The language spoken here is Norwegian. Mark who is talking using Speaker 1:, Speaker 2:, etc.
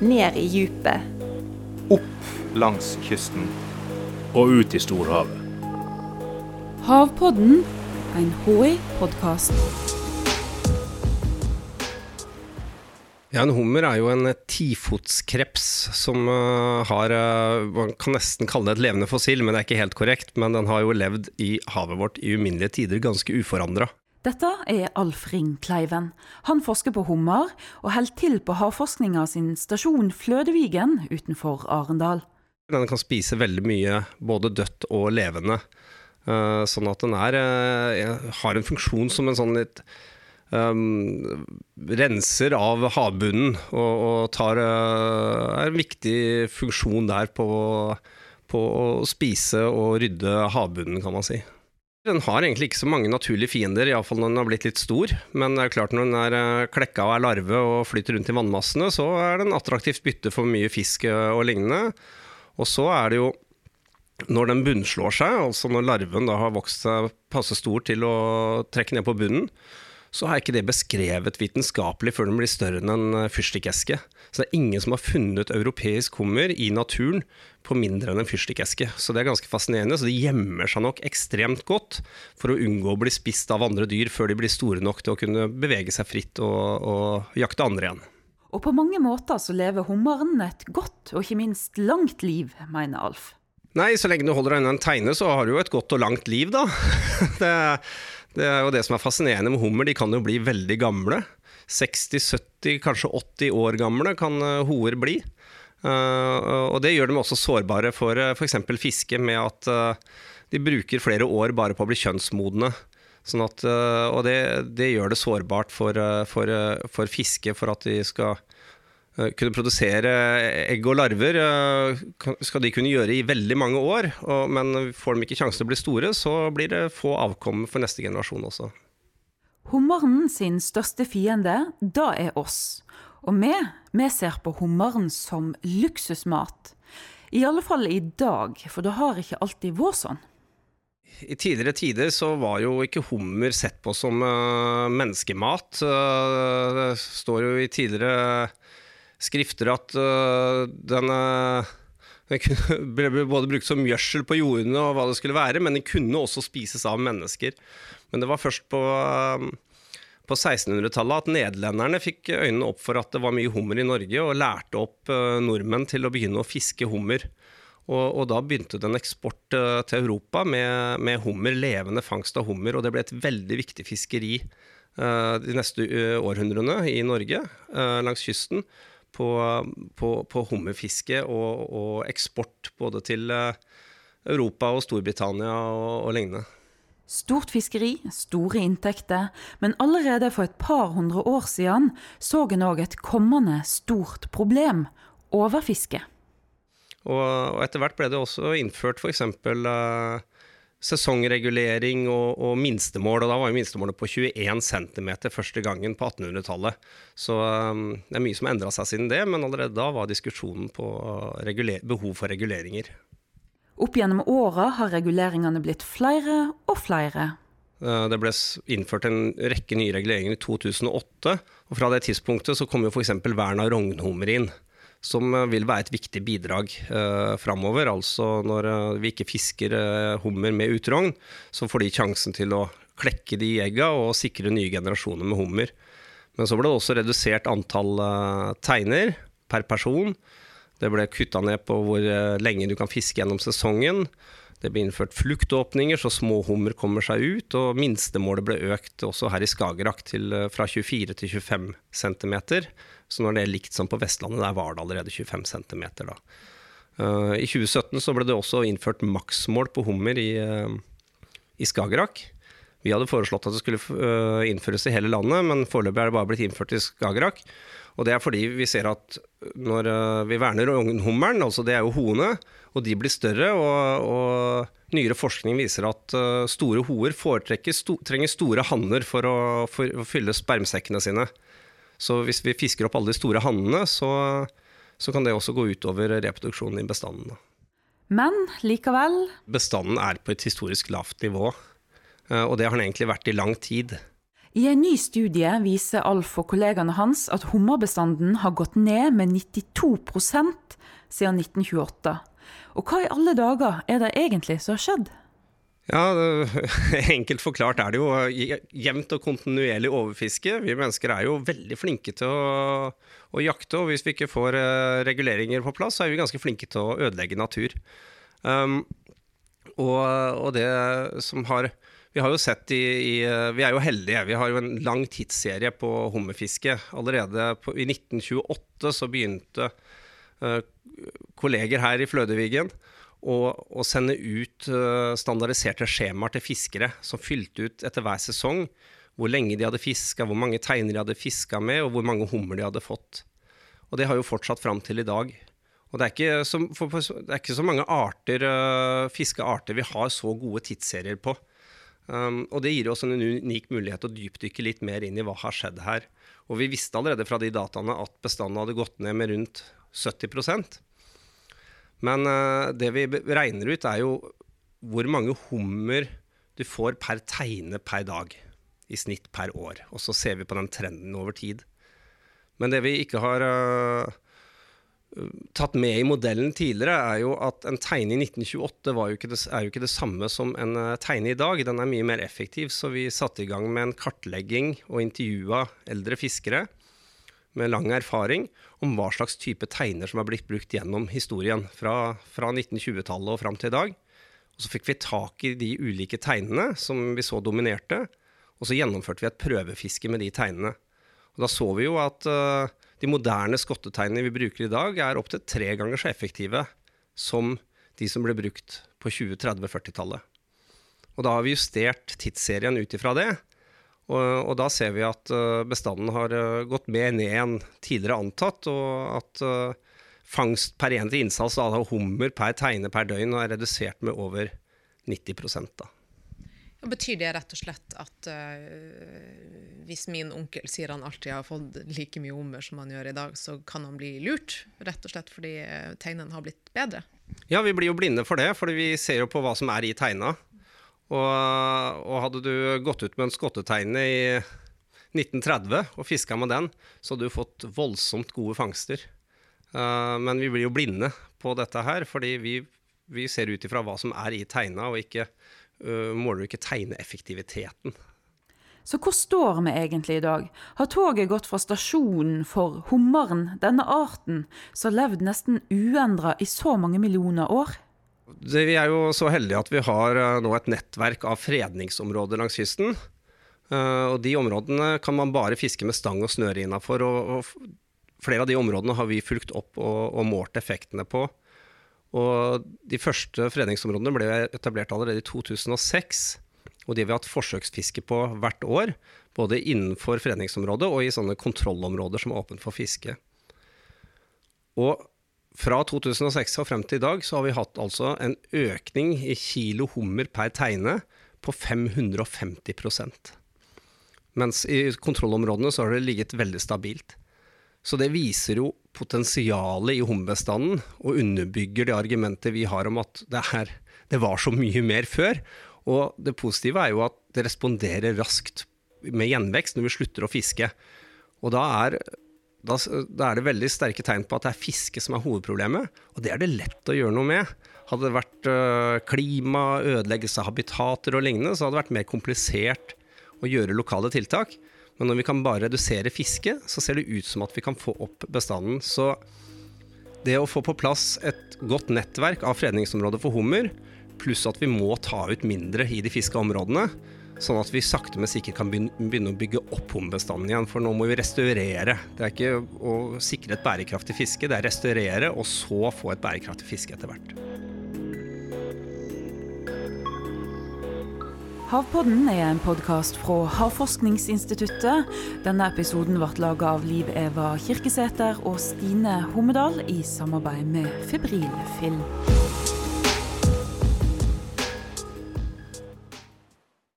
Speaker 1: ned i djupet.
Speaker 2: Opp langs kysten.
Speaker 3: Og ut i storhavet.
Speaker 4: Havpodden, en HI-podkast.
Speaker 5: Ja, En hummer er jo en tifotskreps som uh, har uh, Man kan nesten kalle det et levende fossil, men det er ikke helt korrekt. Men den har jo levd i havet vårt i uminnelige tider ganske uforandra.
Speaker 4: Dette er Alf Ring Kleiven. Han forsker på hummer, og holder til på havforskninga sin stasjon Flødevigen utenfor Arendal.
Speaker 5: Den kan spise veldig mye, både dødt og levende. Uh, sånn at den er, har en funksjon som en sånn litt um, renser av havbunnen og, og tar, uh, er en viktig funksjon der på, på, å spise og rydde havbunnen, kan man si. Den har egentlig ikke så mange naturlige fiender, iallfall når den har blitt litt stor. Men det er klart når den er uh, klekka og er larve og flyter rundt i vannmassene, så er den attraktivt bytte for mye fisk uh, og lignende. Og så er det jo når den bunnslår seg, altså når larven da har vokst seg passe stor til å trekke ned på bunnen, så har ikke det beskrevet vitenskapelig før den blir større enn en eh, fyrstikkeske. Så det er ingen som har funnet europeisk hummer i naturen på mindre enn en fyrstikkeske. Så det er ganske fascinerende. Så de gjemmer seg nok ekstremt godt for å unngå å bli spist av andre dyr før de blir store nok til å kunne bevege seg fritt og, og jakte andre igjen.
Speaker 4: Og på mange måter så lever hummeren et godt og ikke minst langt liv, mener Alf.
Speaker 5: Nei, så lenge du holder deg unna en teine, så har du jo et godt og langt liv, da. det det er jo det som er fascinerende med hummer, de kan jo bli veldig gamle. 60-70, kanskje 80 år gamle kan eh, hoer bli. Uh, og det gjør dem også sårbare for uh, f.eks. fiske, med at de bruker flere år bare på å bli kjønnsmodne. Sånn at, og det, det, gjør det sårbart for, for, for fiske, for at de skal Eh, kunne produsere egg og larver eh, skal de kunne gjøre i veldig mange år. Men får de ikke sjansen til å bli store, så blir det få avkom for neste generasjon også.
Speaker 4: Hummeren sin største fiende, da er oss. Og vi, vi ser på hummeren som luksusmat. I alle fall i dag, for det har ikke alltid vært sånn.
Speaker 5: I tidligere tider så var jo ikke hummer sett på som uh, menneskemat. Uh, det står jo i tidligere skrifter at uh, den, uh, den ble både brukt som gjødsel på jordene og hva det skulle være, men den kunne også spises av mennesker. Men det var først på, uh, på 1600-tallet at nederlenderne fikk øynene opp for at det var mye hummer i Norge, og lærte opp nordmenn til å begynne å fiske hummer. Og, og, da begynte det en eksport uh, til Europa med, med, hummer, levende fangst av hummer. Og det ble et veldig viktig fiskeri de neste århundrene i Norge, langs kysten på, på, på hummerfiske og, og, eksport både til eh, Europa og Storbritannia og, og lignende.
Speaker 4: Stort fiskeri, store inntekter, men allerede for et par hundre år siden så en òg et kommende stort problem overfiske.
Speaker 5: Og, og etter hvert ble det også innført f.eks. Uh, sesongregulering og, og, minstemål. Og da var jo minstemålet på 21 cm første gangen på 1800-tallet. Så um, det er mye som har endra seg siden det, men allerede da var diskusjonen på behov for reguleringer.
Speaker 4: Opp gjennom åra har reguleringene blitt flere og flere.
Speaker 5: Uh, det ble innført en rekke nye reguleringer i 2008. og Fra det tidspunktet så kom jo f.eks. vern av rognhummer inn som eh, vil være et viktig bidrag eh, framover. Altså når uh, vi ikke fisker eh, hummer med utrogn, så får de sjansen til å klekke de egga og sikre nye generasjoner med hummer. Men så ble det også redusert antall eh, teiner per person. Det ble kutta ned på hvor lenge du kan fiske gjennom sesongen. Det ble innført fluktåpninger, så små hummer kommer seg ut. Og minstemålet ble økt også her i Skagerrak til, fra 24 til 25 cm. Så når det er likt som på Vestlandet, der var det allerede 25 cm da. Uh, I 2017 så ble det også innført maksmål på hummer i, uh, i Skagerrak. Vi hadde foreslått at det skulle innføres i hele landet, men foreløpig er det bare blitt innført i Skagerrak. Og det er fordi vi ser at når vi verner hummeren, altså det er jo hoene, og de blir større, og, og nyere forskning viser at store hoer sto, trenger store hanner for å, for å fylle spermsekkene sine. Så hvis vi fisker opp alle de store hannene, så, så kan det også gå utover reproduksjonen i bestanden.
Speaker 4: Men likevel
Speaker 5: Bestanden er på et historisk lavt nivå, eh, og det har den egentlig vært i lang tid.
Speaker 4: I en ny studie viser Alf og kollegaene hans at hummerbestanden har gått ned med 92% siden 1928. Og hva i alle dager er det egentlig som har skjedd?
Speaker 5: Ja, Enkelt forklart er det jo jevnt og kontinuerlig overfiske. Vi mennesker er jo veldig flinke til å, å, jakte, og hvis vi ikke får eh, reguleringer på plass, så er vi ganske flinke til å ødelegge natur. Um, og, og, det som har Vi har jo sett i, i, Vi er jo heldige. Vi har jo en lang tidsserie på hummerfiske. Allerede på, i 1928 så begynte uh, kolleger her i Flødevigen å sende ut uh, standardiserte skjemaer til fiskere som fylte ut etter hver sesong hvor lenge de hadde fiska, hvor mange teiner de hadde fiska med, og hvor mange hummer de hadde fått. Og det har jo fortsatt fram til i dag. Og det er ikke så, for, det er ikke så mange arter, uh, fiskearter vi har så gode tidsserier på. Um, og det gir oss en unik mulighet å dypdykke litt mer inn i hva har skjedd her. Og vi visste allerede fra de dataene at bestanden hadde gått ned med rundt 70% men uh, det vi regner ut, er jo hvor mange hummer du får per teine per dag. I snitt per år. Og så ser vi på den trenden over tid. Men det vi ikke har uh, tatt med i modellen tidligere, er jo at en tegne i 1928 jo det, er jo ikke det samme som en uh, tegne i dag. Den er mye mer effektiv, så vi satte i gang med en kartlegging og intervjua eldre fiskere med lang erfaring om hva slags type tegner som er blitt brukt gjennom historien, fra, fra 1920-tallet og fram til i dag. Og Så fikk vi tak i de ulike tegnene som vi så dominerte, og så gjennomførte vi et prøvefiske med de tegnene. Og Da så vi jo at uh, de moderne skottetegnene vi bruker i dag, er opptil tre ganger så effektive som de som ble brukt på 20-, 30-, 40-tallet. Og da har vi justert tidsserien ut ifra det, og, og, da ser vi at uh, bestanden har uh, gått mer ned enn tidligere antatt, og at uh, fangst per enhet innsats av hummer per teine per døgn er redusert med over 90 da.
Speaker 1: Betyr det rett og slett at hvis min onkel sier han alltid har fått like mye hummer som han gjør i dag, så kan han bli lurt? Rett og slett fordi tegnene har blitt bedre?
Speaker 5: Ja, vi blir jo blinde for det, for vi ser jo på hva som er i tegna. Og, og, hadde du gått ut med en skotteteine i 1930 og fiska med den, så hadde du fått voldsomt gode fangster. Uh, men vi blir jo blinde på dette her, fordi vi, vi ser ut ifra hva som er i tegna, og ikke, uh, måler ikke tegneeffektiviteten.
Speaker 4: Så hvor står vi egentlig i dag? Har toget gått fra stasjonen for hummeren, denne arten som har levd nesten uendra i så mange millioner år?
Speaker 5: Det, vi er jo så heldige at vi har uh, nå et nettverk av fredningsområder langs kysten. Uh, og de områdene kan man bare fiske med stang og snøre innafor. Og, og, flere av de områdene har vi fulgt opp og, og, målt effektene på. Og de første fredningsområdene ble etablert allerede i 2006. Og de har vi hatt forsøksfiske på hvert år. Både innenfor fredningsområdet og i sånne kontrollområder som er åpent for fiske. Og fra 2006 og frem til i dag så har vi hatt altså en økning i kilo hummer per teine på 550% Mens i kontrollområdene så har det ligget veldig stabilt. Så det viser jo potensialet i hummerbestanden, og underbygger det argumentet vi har om at det, er, det var så mye mer før. Og det positive er jo at det responderer raskt med gjenvekst når vi slutter å fiske. Og da er da, da, er det veldig sterke tegn på at det er fiske som er hovedproblemet. Og det er det lett å gjøre noe med. Hadde det vært uh, klima, ødeleggelse av habitater og lignende, så hadde det vært mer komplisert å gjøre lokale tiltak. Men når vi kan bare redusere fiske, så ser det ut som at vi kan få opp bestanden. Så det å få på plass et godt nettverk av fredningsområder for hummer, pluss at vi må ta ut mindre i de fiska områdene, Sånn at vi sakte, men sikkert kan begynne å bygge opp hummerbestanden igjen. For nå må vi restaurere. Det er ikke å sikre et bærekraftig fiske, det er restaurere og så få et bærekraftig fiske etter hvert.
Speaker 4: Havpodden er en podkast fra Havforskningsinstituttet. Denne episoden ble laga av Liv Eva Kirkesæter og Stine Hommedal i samarbeid med Febril Film.